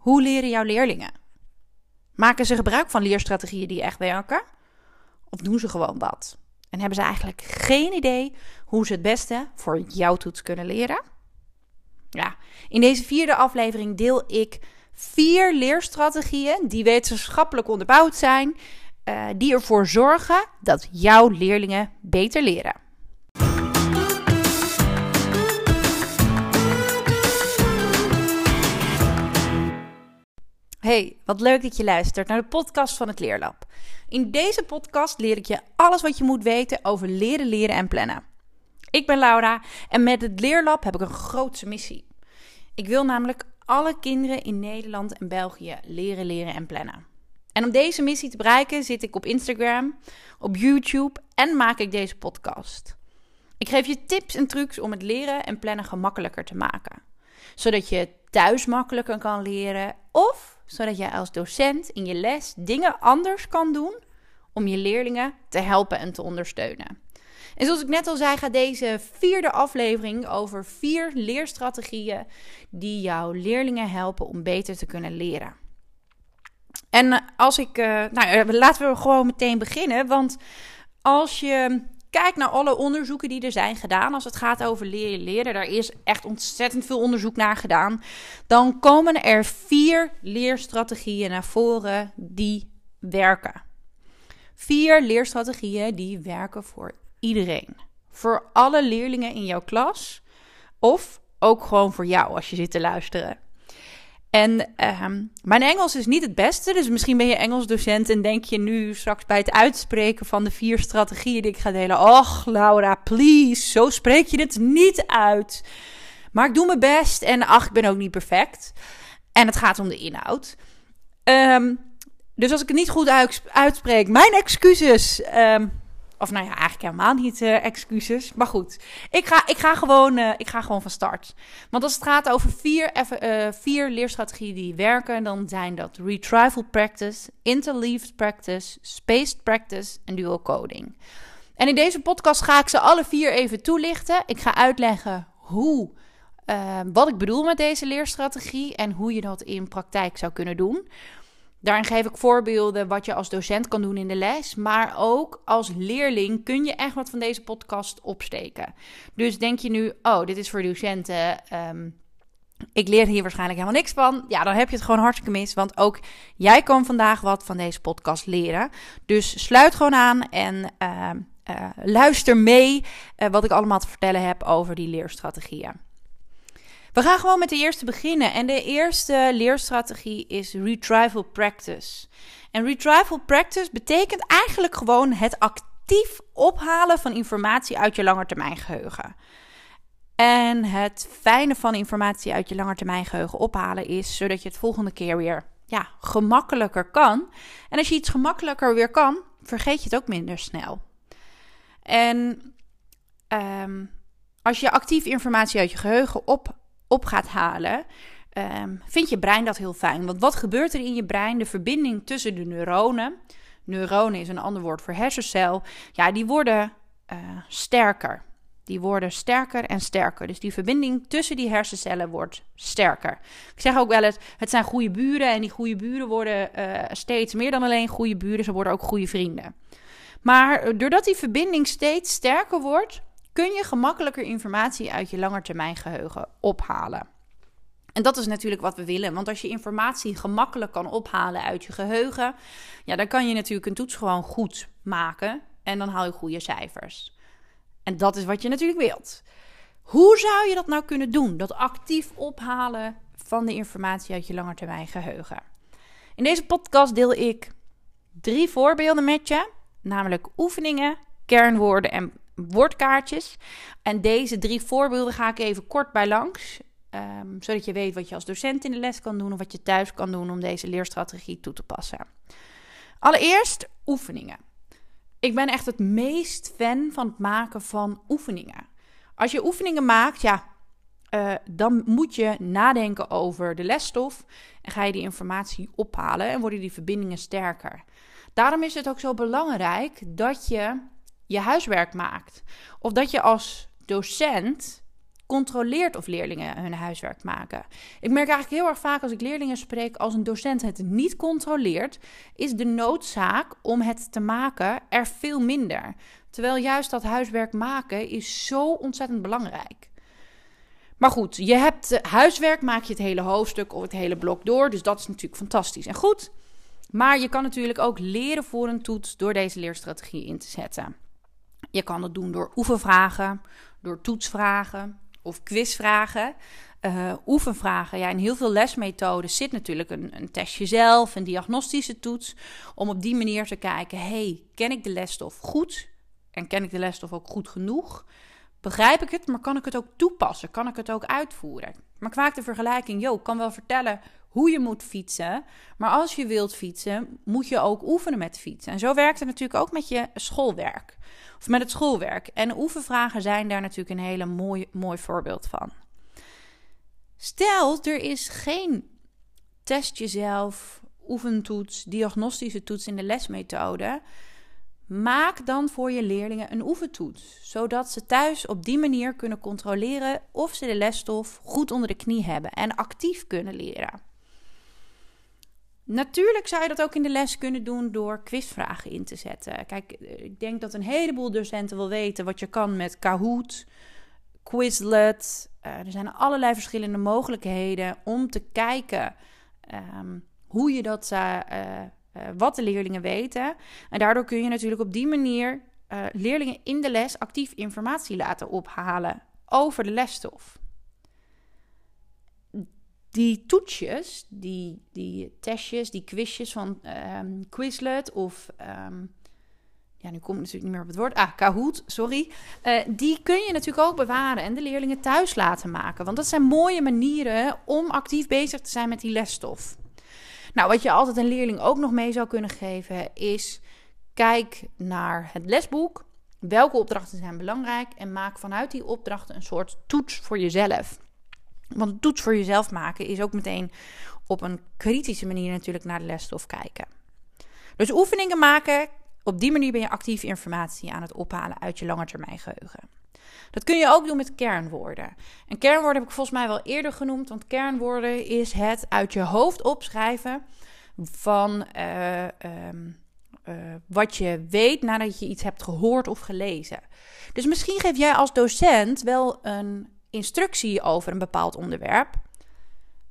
Hoe leren jouw leerlingen? Maken ze gebruik van leerstrategieën die echt werken? Of doen ze gewoon wat? En hebben ze eigenlijk geen idee hoe ze het beste voor jouw toets kunnen leren? Ja, in deze vierde aflevering deel ik vier leerstrategieën die wetenschappelijk onderbouwd zijn, uh, die ervoor zorgen dat jouw leerlingen beter leren. Hey, wat leuk dat je luistert naar de podcast van het Leerlab. In deze podcast leer ik je alles wat je moet weten over leren, leren en plannen. Ik ben Laura en met het Leerlab heb ik een grootse missie. Ik wil namelijk alle kinderen in Nederland en België leren, leren en plannen. En om deze missie te bereiken zit ik op Instagram, op YouTube en maak ik deze podcast. Ik geef je tips en trucs om het leren en plannen gemakkelijker te maken. Zodat je thuis makkelijker kan leren of zodat jij als docent in je les dingen anders kan doen om je leerlingen te helpen en te ondersteunen. En zoals ik net al zei, gaat deze vierde aflevering over vier leerstrategieën die jouw leerlingen helpen om beter te kunnen leren. En als ik, uh, nou, laten we gewoon meteen beginnen, want als je Kijk naar alle onderzoeken die er zijn gedaan als het gaat over leren leren. Daar is echt ontzettend veel onderzoek naar gedaan. Dan komen er vier leerstrategieën naar voren die werken. Vier leerstrategieën die werken voor iedereen. Voor alle leerlingen in jouw klas. Of ook gewoon voor jou als je zit te luisteren. En ehm, mijn Engels is niet het beste, dus misschien ben je Engels docent en denk je nu straks bij het uitspreken van de vier strategieën die ik ga delen: Och, Laura, please, zo spreek je het niet uit. Maar ik doe mijn best en ach, ik ben ook niet perfect. En het gaat om de inhoud. Um, dus als ik het niet goed uitspreek, mijn excuses. Um, of nou ja, eigenlijk helemaal niet uh, excuses. Maar goed, ik ga, ik, ga gewoon, uh, ik ga gewoon van start. Want als het gaat over vier, uh, vier leerstrategieën die werken, dan zijn dat retrieval practice, interleaved practice, spaced practice en dual coding. En in deze podcast ga ik ze alle vier even toelichten. Ik ga uitleggen hoe, wat ik bedoel met deze leerstrategie en hoe je dat in praktijk zou kunnen doen. Daarin geef ik voorbeelden wat je als docent kan doen in de les. Maar ook als leerling kun je echt wat van deze podcast opsteken. Dus denk je nu, oh, dit is voor docenten. Ehm, ik leer hier waarschijnlijk helemaal niks van. Ja, dan heb je het gewoon hartstikke mis. Want ook jij kan vandaag wat van deze podcast leren. Dus sluit gewoon aan en ehm, eh, luister mee uh, wat ik allemaal te vertellen heb over die leerstrategieën. We gaan gewoon met de eerste beginnen. En de eerste leerstrategie is retrieval practice. En retrieval practice betekent eigenlijk gewoon het actief ophalen van informatie uit je langetermijngeheugen. En het fijne van informatie uit je langetermijngeheugen ophalen is zodat je het volgende keer weer ja, gemakkelijker kan. En als je iets gemakkelijker weer kan, vergeet je het ook minder snel. En um, als je actief informatie uit je geheugen op op gaat halen, um, vindt je brein dat heel fijn. Want wat gebeurt er in je brein? De verbinding tussen de neuronen. Neuronen is een ander woord voor hersencel. Ja, die worden uh, sterker. Die worden sterker en sterker. Dus die verbinding tussen die hersencellen wordt sterker. Ik zeg ook wel eens: het zijn goede buren. En die goede buren worden uh, steeds meer dan alleen goede buren. Ze worden ook goede vrienden. Maar doordat die verbinding steeds sterker wordt, kun je gemakkelijker informatie uit je langetermijngeheugen ophalen. En dat is natuurlijk wat we willen. Want als je informatie gemakkelijk kan ophalen uit je geheugen, ja, dan kan je natuurlijk een toets gewoon goed maken. En dan haal je goede cijfers. En dat is wat je natuurlijk wilt. Hoe zou je dat nou kunnen doen? Dat actief ophalen van de informatie uit je langetermijngeheugen. In deze podcast deel ik drie voorbeelden met je, namelijk oefeningen, kernwoorden en woordkaartjes. En deze drie voorbeelden ga ik even kort bij langs. Um, zodat je weet wat je als docent in de les kan doen of wat je thuis kan doen om deze leerstrategie toe te passen. Allereerst oefeningen. Ik ben echt het meest fan van het maken van oefeningen. Als je oefeningen maakt, ja, uh, dan moet je nadenken over de lesstof en ga je die informatie ophalen en worden die verbindingen sterker. Daarom is het ook zo belangrijk dat je je huiswerk maakt. Of dat je als docent controleert of leerlingen hun huiswerk maken. Ik merk eigenlijk heel erg vaak als ik leerlingen spreek, als een docent het niet controleert, is de noodzaak om het te maken er veel minder. Terwijl juist dat huiswerk maken is zo ontzettend belangrijk. Maar goed, je hebt huiswerk, maak je het hele hoofdstuk of het hele blok door. Dus dat is natuurlijk fantastisch en goed. Maar je kan natuurlijk ook leren voor een toets door deze leerstrategie in te zetten. Je kan het doen door oefenvragen, door toetsvragen of quizvragen. Uh, oefenvragen. Ja, in heel veel lesmethoden zit natuurlijk een, een testje zelf, een diagnostische toets. Om op die manier te kijken: hey, ken ik de lesstof goed? En ken ik de lesstof ook goed genoeg? Begrijp ik het, maar kan ik het ook toepassen? Kan ik het ook uitvoeren? Maar vaak de vergelijking: ik kan wel vertellen hoe je moet fietsen. Maar als je wilt fietsen, moet je ook oefenen met fietsen. En zo werkt het natuurlijk ook met je schoolwerk. Of met het schoolwerk. En oefenvragen zijn daar natuurlijk een hele mooi, mooi voorbeeld van. Stel, er is geen test jezelf, oefentoets, diagnostische toets in de lesmethode. Maak dan voor je leerlingen een oefentoets, zodat ze thuis op die manier kunnen controleren of ze de lesstof goed onder de knie hebben en actief kunnen leren. Natuurlijk zou je dat ook in de les kunnen doen door quizvragen in te zetten. Kijk, eh, ik denk dat een heleboel docenten wil weten wat je kan met Kahoot, Quizlet. Uh, er zijn allerlei verschillende mogelijkheden om te kijken ehm, hoe je dat, uh, wat de leerlingen weten. En daardoor kun je natuurlijk op die manier leerlingen in de les actief informatie laten ophalen over de lesstof die toetsjes, die, die testjes, die quizjes van um, Quizlet of... Um, ja, nu kom ik natuurlijk niet meer op het woord. Ah, Kahoot, sorry. Uh, die kun je natuurlijk ook bewaren en de leerlingen thuis laten maken. Want dat zijn mooie manieren om actief bezig te zijn met die lesstof. Nou, wat je altijd een leerling ook nog mee zou kunnen geven is... kijk naar het lesboek. Welke opdrachten zijn belangrijk? En maak vanuit die opdrachten een soort toets voor jezelf. Want toets voor jezelf maken is ook meteen op een kritische manier natuurlijk naar de lesstof kijken. Dus oefeningen maken, op die manier ben je actief informatie aan het ophalen uit je langetermijngeheugen. Dat kun je ook doen met kernwoorden. En kernwoorden heb ik volgens mij wel eerder genoemd, want kernwoorden is het uit je hoofd opschrijven van uh, uh, wat je weet nadat je iets hebt gehoord of gelezen. Dus misschien geef jij als docent wel een instructie over een bepaald onderwerp.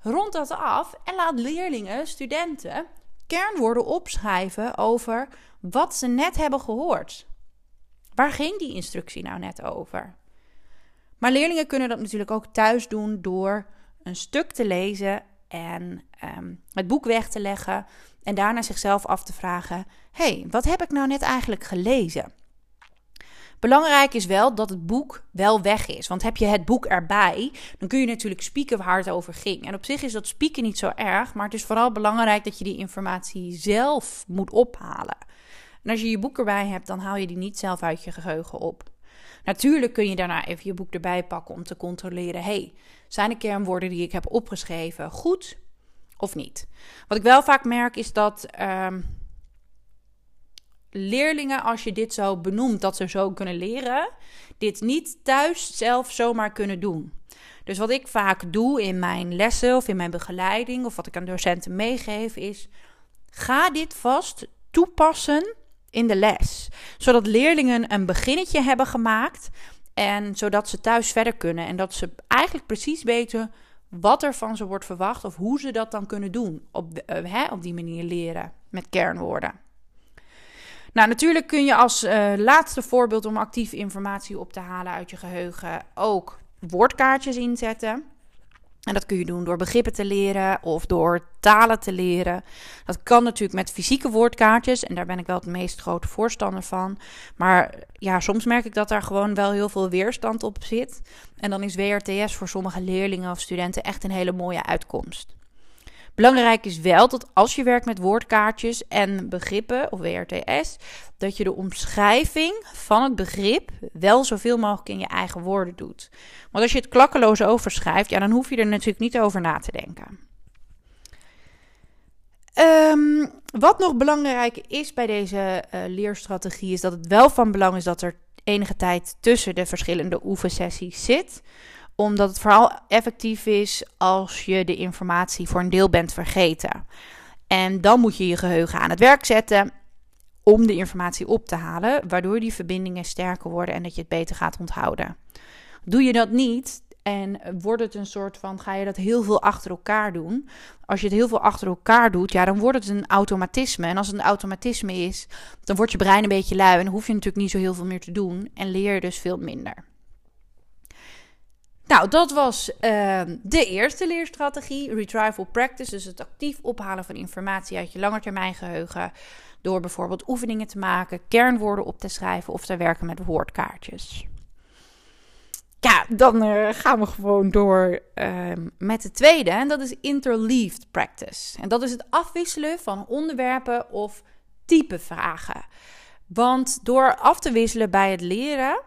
Rond dat af en laat leerlingen, studenten, kernwoorden opschrijven over wat ze net hebben gehoord. Waar ging die instructie nou net over? Maar leerlingen kunnen dat natuurlijk ook thuis doen door een stuk te lezen en ehm, het boek weg te leggen en daarna zichzelf af te vragen: hey, wat heb ik nou net eigenlijk gelezen? Belangrijk is wel dat het boek wel weg is. Want heb je het boek erbij, dan kun je natuurlijk spieken waar het over ging. En op zich is dat spieken niet zo erg, maar het is vooral belangrijk dat je die informatie zelf moet ophalen. En als je je boek erbij hebt, dan haal je die niet zelf uit je geheugen op. Natuurlijk kun je daarna even je boek erbij pakken om te controleren: hey, zijn de kernwoorden die ik heb opgeschreven goed of niet? Wat ik wel vaak merk is dat. Ehm, leerlingen, als je dit zo benoemt, dat ze zo kunnen leren, dit niet thuis zelf zomaar kunnen doen. Dus wat ik vaak doe in mijn lessen of in mijn begeleiding, of wat ik aan docenten meegeef, is: ga dit vast toepassen in de les. Zodat leerlingen een beginnetje hebben gemaakt en zodat ze thuis verder kunnen. En dat ze eigenlijk precies weten wat er van ze wordt verwacht of hoe ze dat dan kunnen doen. Op, uh, hè, op die manier leren met kernwoorden. Nou, natuurlijk kun je als uh, laatste voorbeeld om actief informatie op te halen uit je geheugen ook woordkaartjes inzetten. En dat kun je doen door begrippen te leren of door talen te leren. Dat kan natuurlijk met fysieke woordkaartjes. En daar ben ik wel het meest grote voorstander van. Maar ja, soms merk ik dat daar gewoon wel heel veel weerstand op zit. En dan is WRTS voor sommige leerlingen of studenten echt een hele mooie uitkomst. Belangrijk is wel dat als je werkt met woordkaartjes en begrippen of WRTS, dat je de omschrijving van het begrip wel zoveel mogelijk in je eigen woorden doet. Want als je het klakkeloos overschrijft, ja, dan hoef je er natuurlijk niet over na te denken. Ehm, wat nog belangrijk is bij deze uh, leerstrategie, is dat het wel van belang is dat er enige tijd tussen de verschillende oefensessies zit omdat het vooral effectief is als je de informatie voor een deel bent vergeten. En dan moet je je geheugen aan het werk zetten om de informatie op te halen, waardoor die verbindingen sterker worden en dat je het beter gaat onthouden. Doe je dat niet en wordt het een soort van, ga je dat heel veel achter elkaar doen? Als je het heel veel achter elkaar doet, ja, dan wordt het een automatisme. En als het een automatisme is, dan wordt je brein een beetje lui en hoef je natuurlijk niet zo heel veel meer te doen en leer je dus veel minder. Nou, dat was uh, de eerste leerstrategie, retrieval practice. Dus het actief ophalen van informatie uit je langetermijngeheugen. Door bijvoorbeeld oefeningen te maken, kernwoorden op te schrijven of te werken met woordkaartjes. Ja, dan uh, gaan we gewoon door uh, met de tweede. En dat is interleaved practice. En dat is het afwisselen van onderwerpen of type vragen. Want door af te wisselen bij het leren,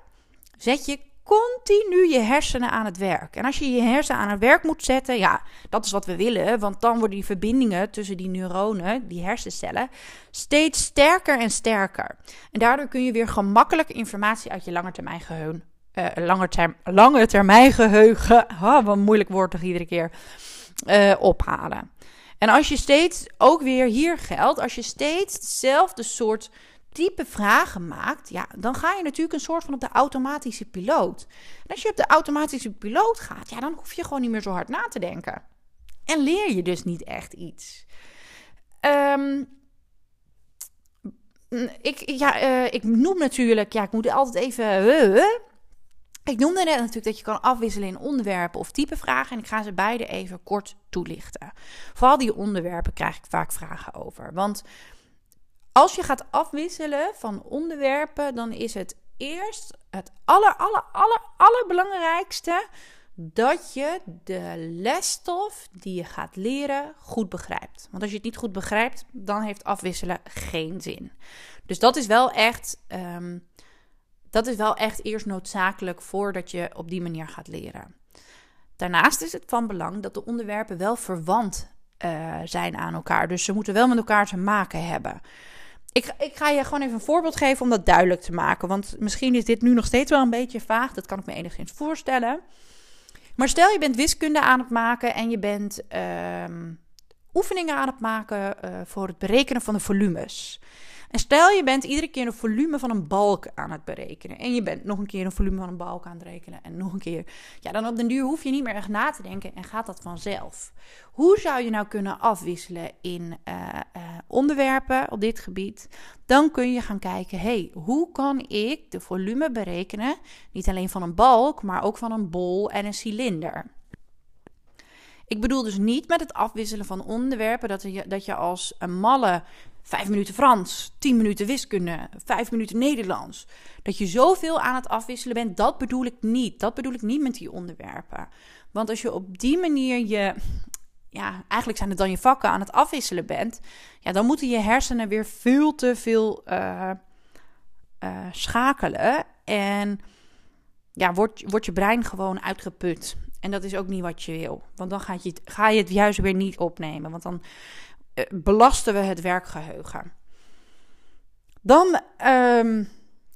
zet je continu je hersenen aan het werk. En als je je hersenen aan het werk moet zetten, ja, dat is wat we willen. Want dan worden die verbindingen tussen die neuronen, die hersencellen, steeds sterker en sterker. En daardoor kun je weer gemakkelijk informatie uit je langetermijn geheugen. Uh, lange, term, lange termijn geheugen. Oh, wat een moeilijk woord toch iedere keer. Uh, ophalen. En als je steeds, ook weer hier geldt, als je steeds hetzelfde soort type vragen maakt, ja, dan ga je natuurlijk een soort van op de automatische piloot. En als je op de automatische piloot gaat, ja, dan hoef je gewoon niet meer zo hard na te denken. En leer je dus niet echt iets. Um, ik, ja, uh, ik noem natuurlijk, ja, ik moet altijd even. Uh, ik noemde net natuurlijk dat je kan afwisselen in onderwerpen of type vragen. En ik ga ze beide even kort toelichten. Vooral die onderwerpen krijg ik vaak vragen over. Want als je gaat afwisselen van onderwerpen, dan is het eerst het aller, aller, aller, allerbelangrijkste dat je de lesstof die je gaat leren goed begrijpt. Want als je het niet goed begrijpt, dan heeft afwisselen geen zin. Dus dat is wel echt, um, dat is wel echt eerst noodzakelijk voordat je op die manier gaat leren. Daarnaast is het van belang dat de onderwerpen wel verwant uh, zijn aan elkaar. Dus ze moeten wel met elkaar te maken hebben. Ik, ik ga je gewoon even een voorbeeld geven om dat duidelijk te maken. Want misschien is dit nu nog steeds wel een beetje vaag. Dat kan ik me enigszins voorstellen. Maar stel je bent wiskunde aan het maken en je bent uh, oefeningen aan het maken uh, voor het berekenen van de volumes. En stel je bent iedere keer een volume van een balk aan het berekenen. En je bent nog een keer een volume van een balk aan het rekenen. En nog een keer. Ja, dan op den duur hoef je niet meer echt na te denken en gaat dat vanzelf. Hoe zou je nou kunnen afwisselen in uh, uh, onderwerpen op dit gebied? Dan kun je gaan kijken, hey, hoe kan ik de volume berekenen? Niet alleen van een balk, maar ook van een bol en een cilinder. Ik bedoel dus niet met het afwisselen van onderwerpen dat je, dat je als een malle vijf minuten Frans, tien minuten wiskunde, vijf minuten Nederlands. Dat je zoveel aan het afwisselen bent, dat bedoel ik niet. Dat bedoel ik niet met die onderwerpen. Want als je op die manier je, ja, eigenlijk zijn het dan je vakken aan het afwisselen bent, ja, dan moeten je hersenen weer veel te veel uh, uh, schakelen. En ja, wordt, wordt je brein gewoon uitgeput. En dat is ook niet wat je wil. Want dan ga je, ga je het juist weer niet opnemen. Want dan belasten we het werkgeheugen. Dan, um,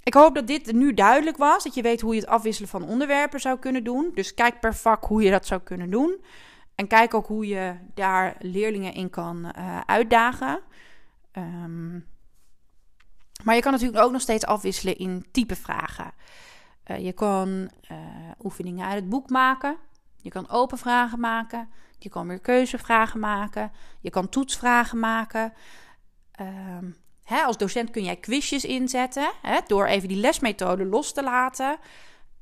ik hoop dat dit nu duidelijk was. Dat je weet hoe je het afwisselen van onderwerpen zou kunnen doen. Dus kijk per vak hoe je dat zou kunnen doen. En kijk ook hoe je daar leerlingen in kan uh, uitdagen. Um, maar je kan natuurlijk ook nog steeds afwisselen in type vragen. Uh, je kan oefeningen uit het boek maken. Je kan open vragen maken. Je kan weer keuzevragen maken. Je kan toetsvragen maken. Uh, hè, als docent kun jij quizjes inzetten. Hè, door even die lesmethode los te laten.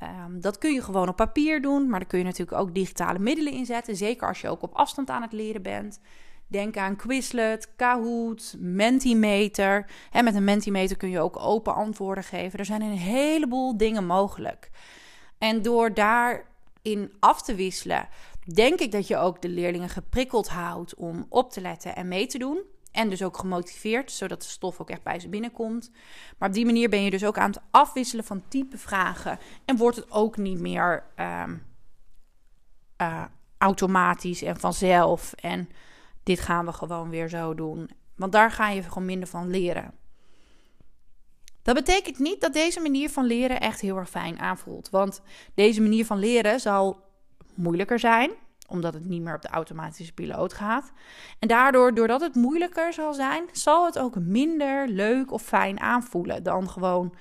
Um, dat kun je gewoon op papier doen. Maar dan kun je natuurlijk ook digitale middelen inzetten. Zeker als je ook op afstand aan het leren bent. Denk aan Quizlet, Kahoot, Mentimeter. En met een Mentimeter kun je ook open antwoorden geven. Er zijn een heleboel dingen mogelijk. En door daarin af te wisselen, denk ik dat je ook de leerlingen geprikkeld houdt om op te letten en mee te doen. En dus ook gemotiveerd, zodat de stof ook echt bij ze binnenkomt. Maar op die manier ben je dus ook aan het afwisselen van type vragen. En wordt het ook niet meer um, uh, automatisch en vanzelf. En dit gaan we gewoon weer zo doen. Want daar ga je gewoon minder van leren. Dat betekent niet dat deze manier van leren echt heel erg fijn aanvoelt. Want deze manier van leren zal moeilijker zijn, omdat het niet meer op de automatische piloot gaat. En daardoor, doordat het moeilijker zal zijn, zal het ook minder leuk of fijn aanvoelen dan gewoon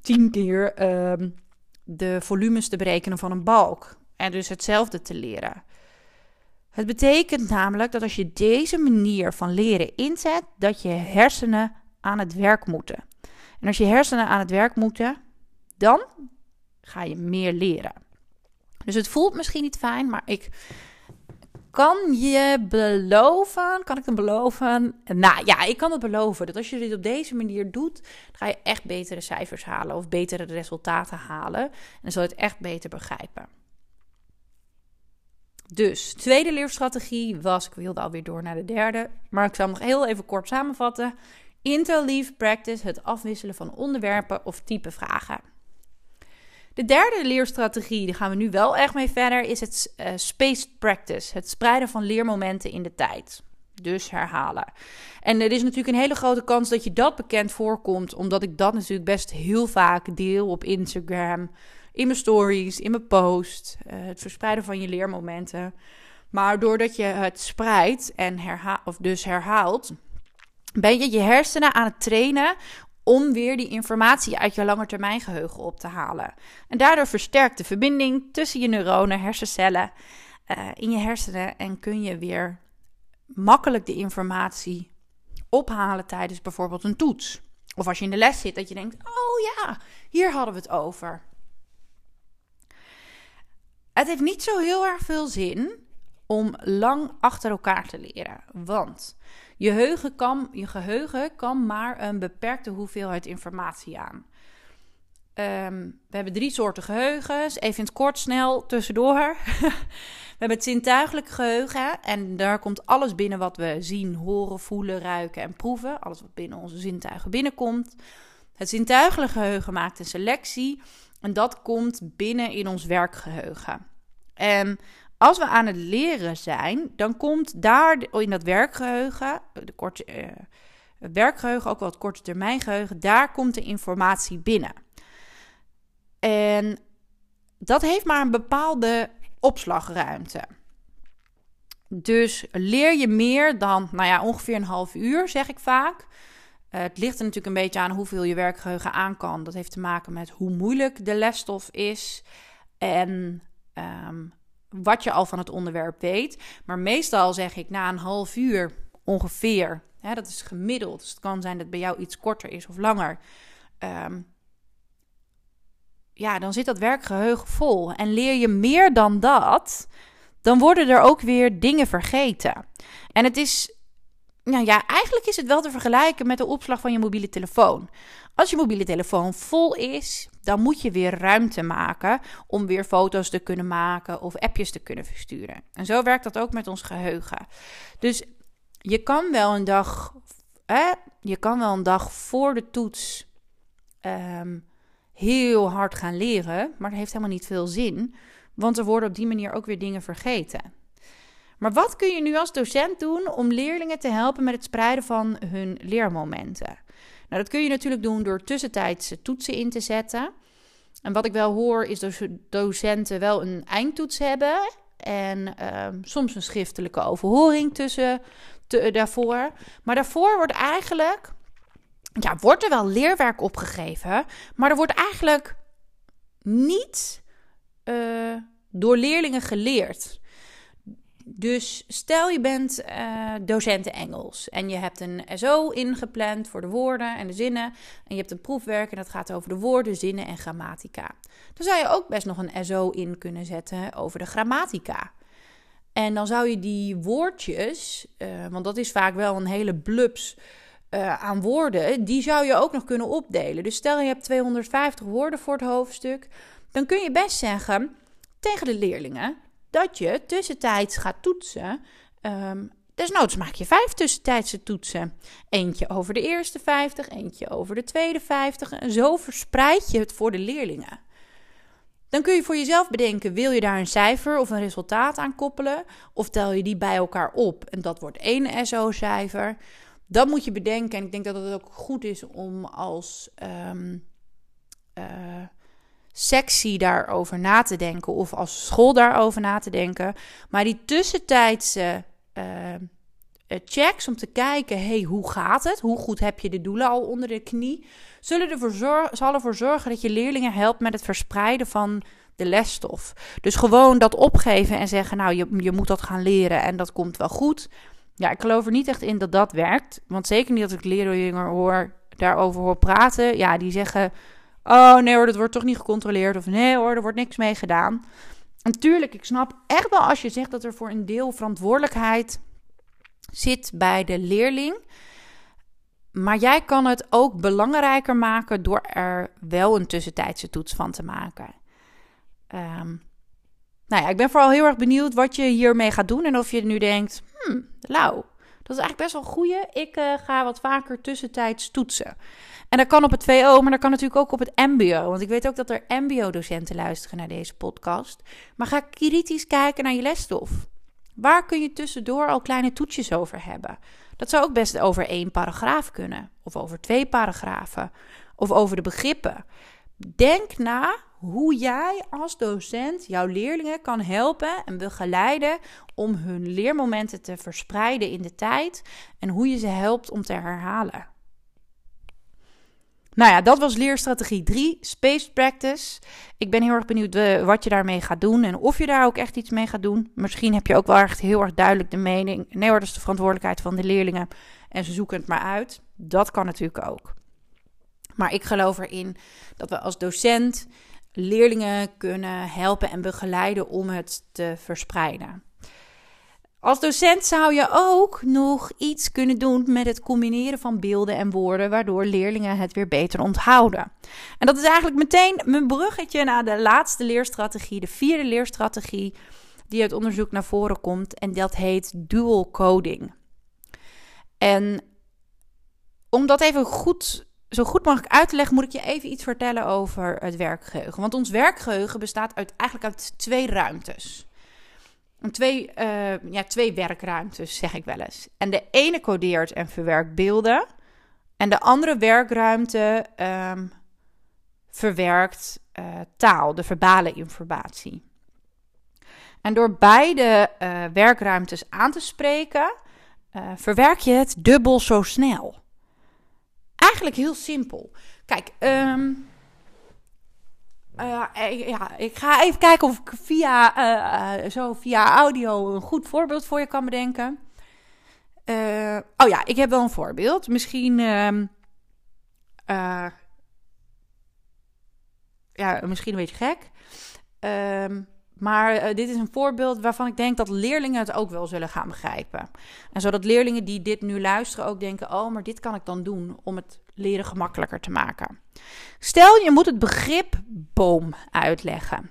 tien keer ehm, de volumes te berekenen van een balk. En dus hetzelfde te leren. Het betekent namelijk dat als je deze manier van leren inzet, dat je hersenen aan het werk moeten. En als je hersenen aan het werk moeten, dan ga je meer leren. Dus het voelt misschien niet fijn, maar ik kan je beloven, kan ik hem beloven? Nou ja, ik kan het beloven dat als je dit op deze manier doet, ga je echt betere cijfers halen of betere resultaten halen. En zal je het echt beter begrijpen. Dus, tweede leerstrategie was, ik wilde alweer door naar de derde, maar ik zal nog heel even kort samenvatten. Interleave practice, het afwisselen van onderwerpen of type vragen. De derde leerstrategie, daar gaan we nu wel echt mee verder, is het uh, spaced practice. Het spreiden van leermomenten in de tijd. Dus herhalen. En er is natuurlijk een hele grote kans dat je dat bekend voorkomt, omdat ik dat natuurlijk best heel vaak deel op Instagram, in mijn stories, in mijn post. Uh, het verspreiden van je leermomenten. Maar doordat je het spreidt en herhaalt, of dus herhaalt, ben je je hersenen aan het trainen om weer die informatie uit je langetermijngeheugen op te halen. En daardoor versterkt de verbinding tussen je neuronen, hersencellen uh, in je hersenen en kun je weer makkelijk de informatie ophalen tijdens bijvoorbeeld een toets. Of als je in de les zit, dat je denkt: oh ja, hier hadden we het over. Het heeft niet zo heel erg veel zin om lang achter elkaar te leren. Want je geheugen kan, je geheugen kan maar een beperkte hoeveelheid informatie aan. Ehm, we hebben drie soorten geheugens. Even in het kort, snel, tussendoor. we hebben het zintuigelijk geheugen. En daar komt alles binnen wat we zien, horen, voelen, ruiken en proeven. Alles wat binnen onze zintuigen binnenkomt. Het zintuigelijk geheugen maakt een selectie. En dat komt binnen in ons werkgeheugen. En als we aan het leren zijn, dan komt daar in dat werkgeheugen, de korte, uh, werkgeheugen, ook wel het korte termijn geheugen, daar komt de informatie binnen. En dat heeft maar een bepaalde opslagruimte. Dus leer je meer dan, nou ja, ongeveer een half uur, zeg ik vaak. Uh, het ligt er natuurlijk een beetje aan hoeveel je werkgeheugen aan kan. Dat heeft te maken met hoe moeilijk de lesstof is. En um, wat je al van het onderwerp weet. Maar meestal zeg ik na een half uur ongeveer. Hè, dat is gemiddeld. Dus het kan zijn dat bij jou iets korter is of langer. Um, ja, dan zit dat werkgeheugen vol. En leer je meer dan dat, dan worden er ook weer dingen vergeten. En het is nou ja, eigenlijk is het wel te vergelijken met de opslag van je mobiele telefoon. Als je mobiele telefoon vol is, dan moet je weer ruimte maken om weer foto's te kunnen maken of appjes te kunnen versturen. En zo werkt dat ook met ons geheugen. Dus je kan wel een dag, hè, je kan wel een dag voor de toets ehm, heel hard gaan leren, maar dat heeft helemaal niet veel zin, want er worden op die manier ook weer dingen vergeten. Maar wat kun je nu als docent doen om leerlingen te helpen met het spreiden van hun leermomenten? Nou, dat kun je natuurlijk doen door tussentijdse toetsen in te zetten. En wat ik wel hoor is dat docenten wel een eindtoets hebben en ehm, soms een schriftelijke overhoring tussen te, daarvoor. Maar daarvoor wordt eigenlijk, ja, wordt er wel leerwerk opgegeven, maar er wordt eigenlijk niet uh, door leerlingen geleerd. Dus stel je bent uh, Engels en je hebt een SO ingepland voor de woorden en de zinnen. En je hebt een proefwerk en dat gaat over de woorden, zinnen en grammatica. Dan zou je ook best nog een SO in kunnen zetten over de grammatica. En dan zou je die woordjes, uh, want dat is vaak wel een hele blubs uh, aan woorden, die zou je ook nog kunnen opdelen. Dus stel je hebt 250 woorden voor het hoofdstuk, dan kun je best zeggen tegen de leerlingen dat je tussentijds gaat toetsen. Um, desnoods maak je vijf tussentijdse toetsen. Eentje over de eerste 50, eentje over de tweede 50. En zo verspreid je het voor de leerlingen. Dan kun je voor jezelf bedenken: wil je daar een cijfer of een resultaat aan koppelen? Of tel je die bij elkaar op en dat wordt één SO-cijfer? Dat moet je bedenken. En ik denk dat het ook goed is om als um, sectie daarover na te denken of als school daarover na te denken. Maar die tussentijdse uh, checks om te kijken, hey, hoe gaat het? Hoe goed heb je de doelen al onder de knie? Zullen ervoor zorgen, zal ervoor zorgen dat je leerlingen helpt met het verspreiden van de lesstof. Dus gewoon dat opgeven en zeggen, nou, je, je moet dat gaan leren en dat komt wel goed. Ja, ik geloof er niet echt in dat dat werkt. Want zeker niet als ik leerlingen hoor, daarover hoor praten. Ja, die zeggen, oh nee hoor, dat wordt toch niet gecontroleerd. Of nee hoor, er wordt niks mee gedaan. Natuurlijk, ik snap echt wel als je zegt dat er voor een deel verantwoordelijkheid zit bij de leerling. Maar jij kan het ook belangrijker maken door er wel een tussentijdse toets van te maken. Um, nou ja, ik ben vooral heel erg benieuwd wat je hiermee gaat doen. En of je nu denkt, hmm, Lau, dat is eigenlijk best wel een goeie. Ik uh, ga wat vaker tussentijds toetsen. En dat kan op het VO, maar dat kan natuurlijk ook op het MBO. Want ik weet ook dat er MBO-docenten luisteren naar deze podcast. Maar ga kritisch kijken naar je lesstof. Waar kun je tussendoor al kleine toetsjes over hebben? Dat zou ook best over één paragraaf kunnen, of over twee paragrafen, of over de begrippen. Denk na hoe jij als docent jouw leerlingen kan helpen en begeleiden om hun leermomenten te verspreiden in de tijd en hoe je ze helpt om te herhalen. Nou ja, dat was leerstrategie 3, Space Practice. Ik ben heel erg benieuwd eh, wat je daarmee gaat doen en of je daar ook echt iets mee gaat doen. Misschien heb je ook wel echt heel erg duidelijk de mening. Nee dat is de verantwoordelijkheid van de leerlingen en ze zoeken het maar uit. Dat kan natuurlijk ook. Maar ik geloof erin dat we als docent leerlingen kunnen helpen en begeleiden om het te verspreiden. Als docent zou je ook nog iets kunnen doen met het combineren van beelden en woorden, waardoor leerlingen het weer beter onthouden. En dat is eigenlijk meteen mijn bruggetje naar de laatste leerstrategie, de vierde leerstrategie, die uit onderzoek naar voren komt. En dat heet dual coding. En om dat even goed zo goed mogelijk uit te leggen, moet ik je even iets vertellen over het werkgeheugen. Want ons werkgeheugen bestaat uit, eigenlijk uit twee ruimtes. Twee, uh, ja, twee werkruimtes, zeg ik wel eens. En de ene codeert en verwerkt beelden. En de andere werkruimte um, verwerkt uh, taal, de verbale informatie. En door beide uh, werkruimtes aan te spreken, verwerk je het dubbel zo snel eigenlijk heel simpel. Kijk, um, uh, ja, ik ga even kijken of ik via, uh, zo via audio een goed voorbeeld voor je kan bedenken. Oh ja, ik heb wel een voorbeeld. Misschien. Um, ja, misschien een beetje gek. Um, maar uh, dit is een voorbeeld waarvan ik denk dat leerlingen het ook wel zullen gaan begrijpen. En zodat leerlingen die dit nu luisteren ook denken: oh, maar dit kan ik dan doen om het leren gemakkelijker te maken. Stel je moet het begrip boom uitleggen.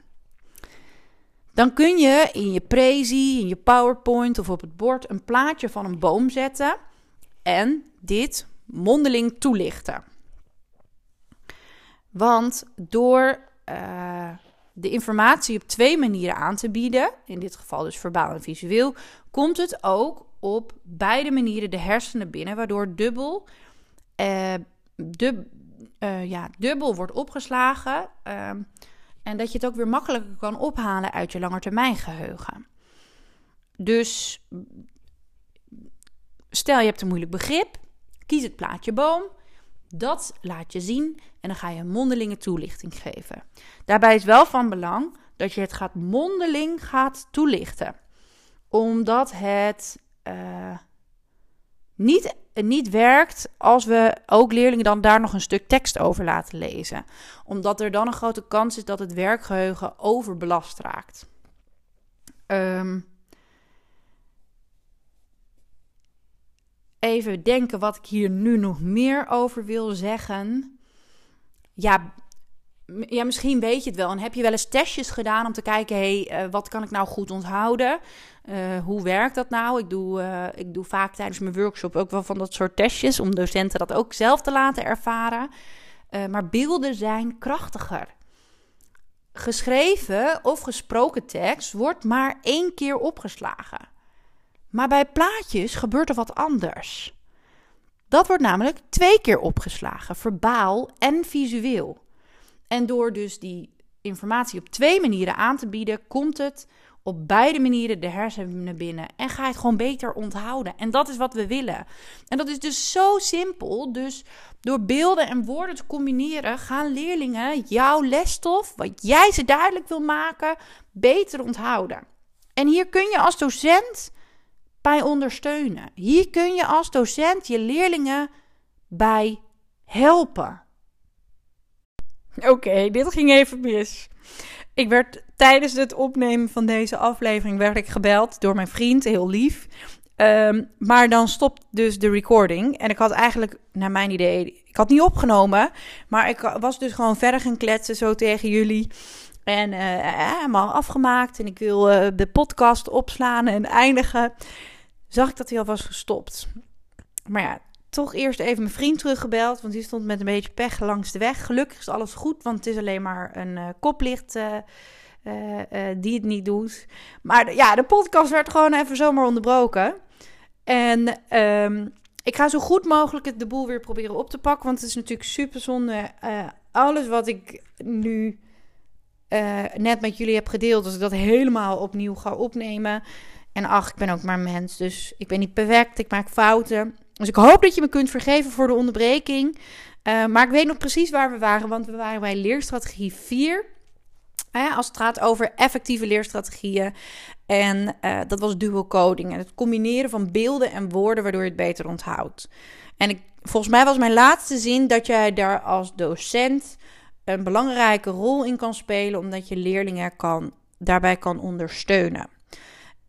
Dan kun je in je Prezi, in je PowerPoint of op het bord een plaatje van een boom zetten en dit mondeling toelichten. Want door uh, de informatie op twee manieren aan te bieden, in dit geval dus verbaal en visueel, komt het ook op beide manieren de hersenen binnen, waardoor dubbel, uh, dub, uh, ja, dubbel wordt opgeslagen uh, en dat je het ook weer makkelijker kan ophalen uit je langetermijngeheugen. Dus stel je hebt een moeilijk begrip, kies het plaatje boom dat laat je zien en dan ga je mondelinge toelichting geven. Daarbij is wel van belang dat je het gaat mondeling gaat toelichten. Omdat het uh, niet, niet werkt als we ook leerlingen dan daar nog een stuk tekst over laten lezen. Omdat er dan een grote kans is dat het werkgeheugen overbelast raakt. Um, even denken wat ik hier nu nog meer over wil zeggen. Ja, ja, misschien weet je het wel. En heb je wel eens testjes gedaan om te kijken: hé, hey, uh, wat kan ik nou goed onthouden? Uh, hoe werkt dat nou? Ik doe, uh, ik doe vaak tijdens mijn workshop ook wel van dat soort testjes om docenten dat ook zelf te laten ervaren. maar beelden zijn krachtiger. Geschreven of gesproken tekst wordt maar één keer opgeslagen. Maar bij plaatjes gebeurt er wat anders. Dat wordt namelijk twee keer opgeslagen, verbaal en visueel. En door dus die informatie op twee manieren aan te bieden, komt het op beide manieren de hersenen binnen en ga je het gewoon beter onthouden. En dat is wat we willen. En dat is dus zo simpel. Dus door beelden en woorden te combineren, gaan leerlingen jouw lesstof, wat jij ze duidelijk wil maken, beter onthouden. En hier kun je als docent bij ondersteunen. Hier kun je als docent je leerlingen bij helpen. Oké, dit ging even mis. Ik werd tijdens het opnemen van deze aflevering werd gebeld door mijn vriend, heel lief. Ehm, maar dan stopt dus de recording. En ik had eigenlijk, naar mijn idee, ik had niet opgenomen. Maar ik was dus gewoon verder gaan kletsen zo tegen jullie. En uh, helemaal afgemaakt. En ik wil uh, de podcast opslaan en eindigen. Zag ik dat hij al was gestopt. Maar ja, toch eerst even mijn vriend teruggebeld. Want die stond met een beetje pech langs de weg. Gelukkig is alles goed, want het is alleen maar een uh, koplicht uh, uh, die het niet doet. Maar ja, de podcast werd gewoon even zomaar onderbroken. En um, ik ga zo goed mogelijk de boel weer proberen op te pakken. Want het is natuurlijk super zonde. alles wat ik nu net met jullie heb gedeeld, als ik dat helemaal opnieuw ga opnemen. En ach, ik ben ook maar mens. Dus ik ben niet perfect. Ik maak fouten. Dus ik hoop dat je me kunt vergeven voor de onderbreking. Uh, maar ik weet nog precies waar we waren, want we waren bij leerstrategie 4. Uh, als het gaat over effectieve leerstrategieën. En uh, dat was dual coding. En het combineren van beelden en woorden waardoor je het beter onthoudt. En ik, volgens mij was mijn laatste zin dat jij daar als docent een belangrijke rol in kan spelen, omdat je leerlingen kan, daarbij kan ondersteunen.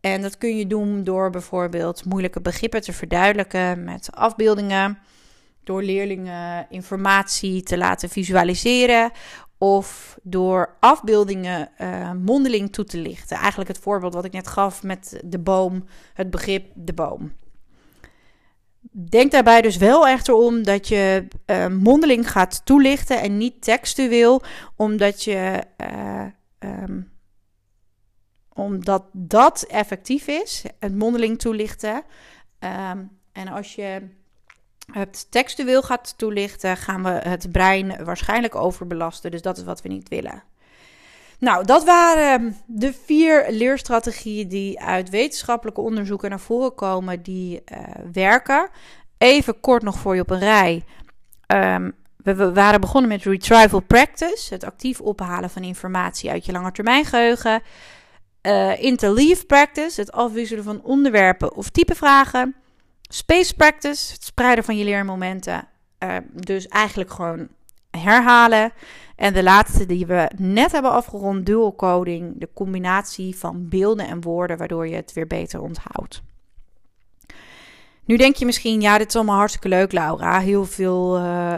En dat kun je doen door bijvoorbeeld moeilijke begrippen te verduidelijken met afbeeldingen, door leerlingen informatie te laten visualiseren of door afbeeldingen uh, mondeling toe te lichten. Eigenlijk het voorbeeld wat ik net gaf met de boom, het begrip de boom. Denk daarbij dus wel echter om dat je uh, mondeling gaat toelichten en niet textueel, omdat je uh, um, omdat dat effectief is, het mondeling toelichten. Um, en als je het textueel gaat toelichten, gaan we het brein waarschijnlijk overbelasten. Dus dat is wat we niet willen. Nou, dat waren de vier leerstrategieën die uit wetenschappelijke onderzoeken naar voren komen, die uh, werken. Even kort nog voor je op een rij. We, we, waren begonnen met retrieval practice, het actief ophalen van informatie uit je langetermijngeheugen. Uh, interleave practice, het afwisselen van onderwerpen of type vragen. Space practice, het spreiden van je leermomenten. Uh, dus eigenlijk gewoon herhalen. En de laatste die we net hebben afgerond, dual coding. De combinatie van beelden en woorden, waardoor je het weer beter onthoudt. Nu denk je misschien, ja, dit is allemaal hartstikke leuk, Laura. Heel veel, uh,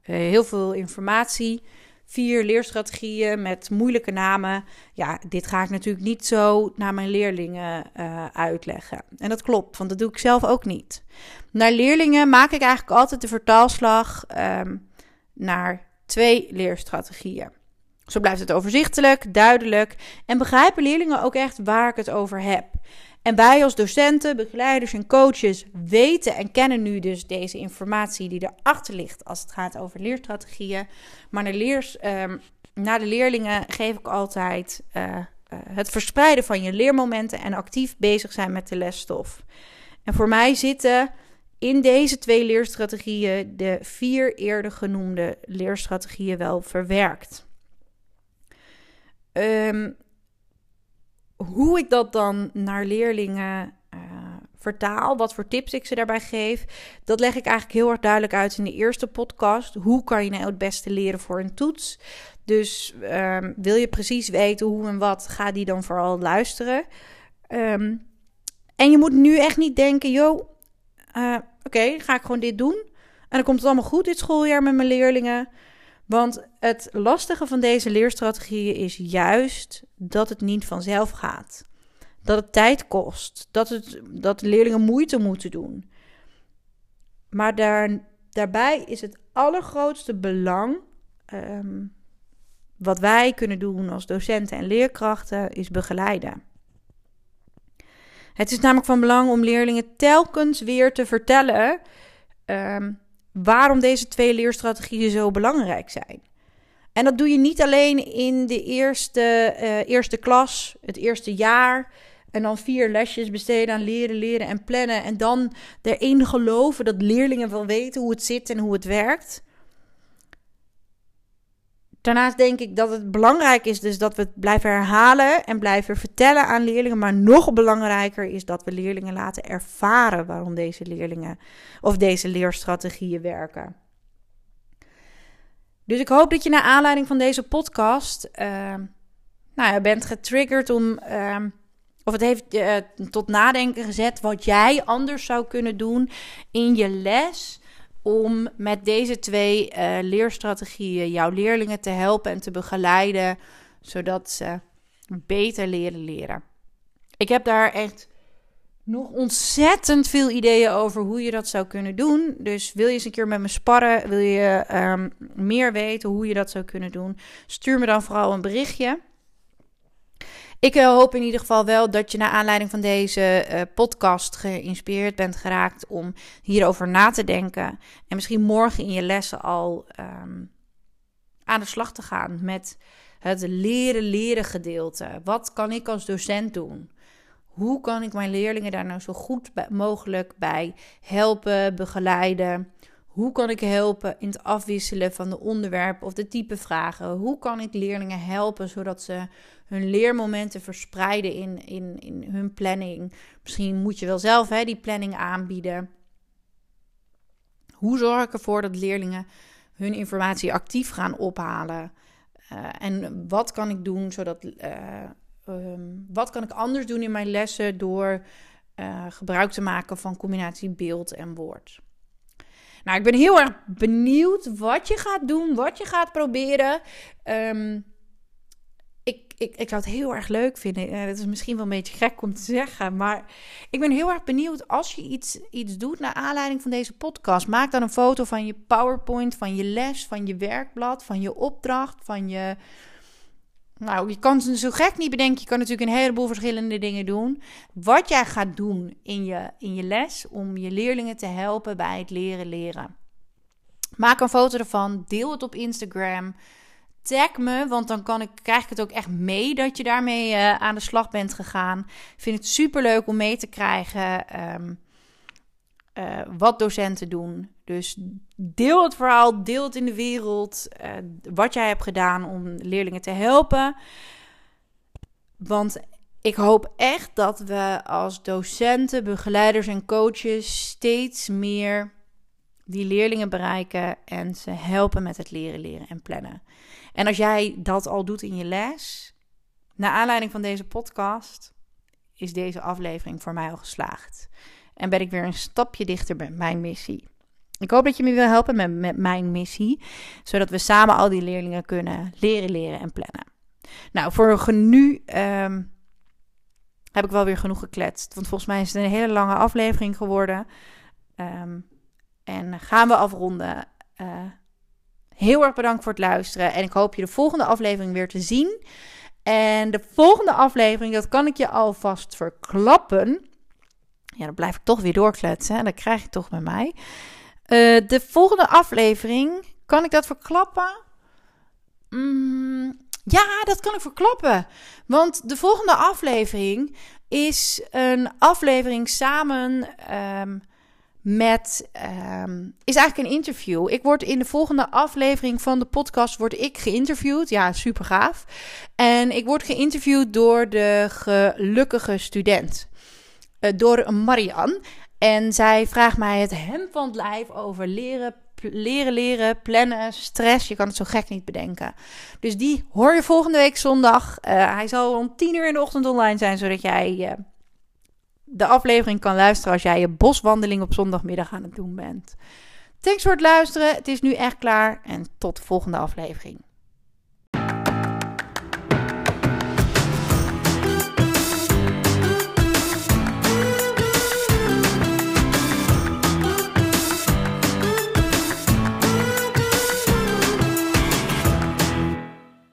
heel veel informatie vier leerstrategieën met moeilijke namen. Ja, dit ga ik natuurlijk niet zo naar mijn leerlingen uh, uitleggen. En dat klopt, want dat doe ik zelf ook niet. Naar leerlingen maak ik eigenlijk altijd de vertaalslag um, naar twee leerstrategieën. Zo blijft het overzichtelijk, duidelijk en begrijpen leerlingen ook echt waar ik het over heb. En wij als docenten, begeleiders en coaches weten en kennen nu dus deze informatie die erachter ligt als het gaat over leerstrategieën. Maar naar, leers, um, naar de leerlingen geef ik altijd uh, uh, het verspreiden van je leermomenten en actief bezig zijn met de lesstof. En voor mij zitten in deze twee leerstrategieën de vier eerder genoemde leerstrategieën wel verwerkt. Um, hoe ik dat dan naar leerlingen uh, vertaal, wat voor tips ik ze daarbij geef, dat leg ik eigenlijk heel erg duidelijk uit in de eerste podcast. Hoe kan je nou het beste leren voor een toets? Dus um, wil je precies weten hoe en wat, ga die dan vooral luisteren. Um, en je moet nu echt niet denken, joh, uh, oké, ga ik gewoon dit doen. En dan komt het allemaal goed dit schooljaar met mijn leerlingen. Want het lastige van deze leerstrategieën is juist dat het niet vanzelf gaat. Dat het tijd kost. Dat, het, dat leerlingen moeite moeten doen. Maar daar, daarbij is het allergrootste belang. Um, wat wij kunnen doen als docenten en leerkrachten is begeleiden. Het is namelijk van belang om leerlingen telkens weer te vertellen um, waarom deze twee leerstrategieën zo belangrijk zijn. En dat doe je niet alleen in de eerste, uh, eerste klas, het eerste jaar. En dan vier lesjes besteden aan leren, leren en plannen. En dan erin geloven dat leerlingen wel weten hoe het zit en hoe het werkt. Daarnaast denk ik dat het belangrijk is dus dat we het blijven herhalen en blijven vertellen aan leerlingen. Maar nog belangrijker is dat we leerlingen laten ervaren waarom deze leerlingen of deze leerstrategieën werken. Dus ik hoop dat je naar aanleiding van deze podcast uh, nou ja, bent getriggerd om. Uh, of het heeft uh, tot nadenken gezet wat jij anders zou kunnen doen in je les om met deze twee uh, leerstrategieën jouw leerlingen te helpen en te begeleiden, zodat ze beter leren leren. Ik heb daar echt nog ontzettend veel ideeën over hoe je dat zou kunnen doen. Dus wil je eens een keer met me sparren, wil je um, meer weten hoe je dat zou kunnen doen, stuur me dan vooral een berichtje. Ik eh, hoop in ieder geval wel dat je naar aanleiding van deze uh, podcast geïnspireerd bent geraakt om hierover na te denken. En misschien morgen in je lessen al um, aan de slag te gaan met het leren leren gedeelte. Wat kan ik als docent doen? Hoe kan ik mijn leerlingen daar nou zo goed mogelijk bij helpen, begeleiden? Hoe kan ik helpen in het afwisselen van de onderwerpen of de type vragen? Hoe kan ik leerlingen helpen zodat ze hun leermomenten verspreiden in, in, in hun planning? Misschien moet je wel zelf hè, die planning aanbieden. Hoe zorg ik ervoor dat leerlingen hun informatie actief gaan ophalen? Uh, en wat kan ik doen zodat. Uh, um, wat kan ik anders doen in mijn lessen door uh, gebruik te maken van combinatie beeld en woord? Nou, ik ben heel erg benieuwd wat je gaat doen, wat je gaat proberen. Um, ik, ik, ik zou het heel erg leuk vinden. Uh, dat is misschien wel een beetje gek om te zeggen. Maar ik ben heel erg benieuwd als je iets, iets doet naar aanleiding van deze podcast. Maak dan een foto van je PowerPoint, van je les, van je werkblad, van je opdracht, van je. Nou, je kan het zo gek niet bedenken. Je kan natuurlijk een heleboel verschillende dingen doen. Wat jij gaat doen in je, in je les om je leerlingen te helpen bij het leren leren. Maak een foto ervan. Deel het op Instagram. Tag me, want dan kan ik, krijg ik het ook echt mee dat je daarmee uh, aan de slag bent gegaan. Ik vind het super leuk om mee te krijgen um, uh, wat docenten doen. Dus deel het verhaal, deel het in de wereld. Uh, wat jij hebt gedaan om leerlingen te helpen. Want ik hoop echt dat we als docenten, begeleiders en coaches steeds meer die leerlingen bereiken en ze helpen met het leren, leren en plannen. En als jij dat al doet in je les, naar aanleiding van deze podcast, is deze aflevering voor mij al geslaagd. En ben ik weer een stapje dichter bij mijn missie. Ik hoop dat je me wil helpen met, met mijn missie, zodat we samen al die leerlingen kunnen leren, leren en plannen. Nou, voor nu um, heb ik wel weer genoeg gekletst. Want volgens mij is het een hele lange aflevering geworden. Um, en gaan we afronden. Uh, Heel erg bedankt voor het luisteren. En ik hoop je de volgende aflevering weer te zien. En de volgende aflevering, dat kan ik je alvast verklappen. Ja, dan blijf ik toch weer doorkletsen. Dat krijg je toch met mij. Uh, de volgende aflevering, kan ik dat verklappen? Mm, ja, dat kan ik verklappen. Want de volgende aflevering is een aflevering samen um, met um, is eigenlijk een interview. Ik word in de volgende aflevering van de podcast word ik geïnterviewd. Ja, super gaaf. En ik word geïnterviewd door de gelukkige student, door Marianne. En zij vraagt mij het hem van het lijf over leren, leren, leren, plannen, stress. Je kan het zo gek niet bedenken. Dus die hoor je volgende week zondag. Uh, hij zal om 10 uur in de ochtend online zijn, zodat jij uh, de aflevering kan luisteren als jij je boswandeling op zondagmiddag aan het doen bent. Thanks voor het luisteren. Het is nu echt klaar en tot de volgende aflevering.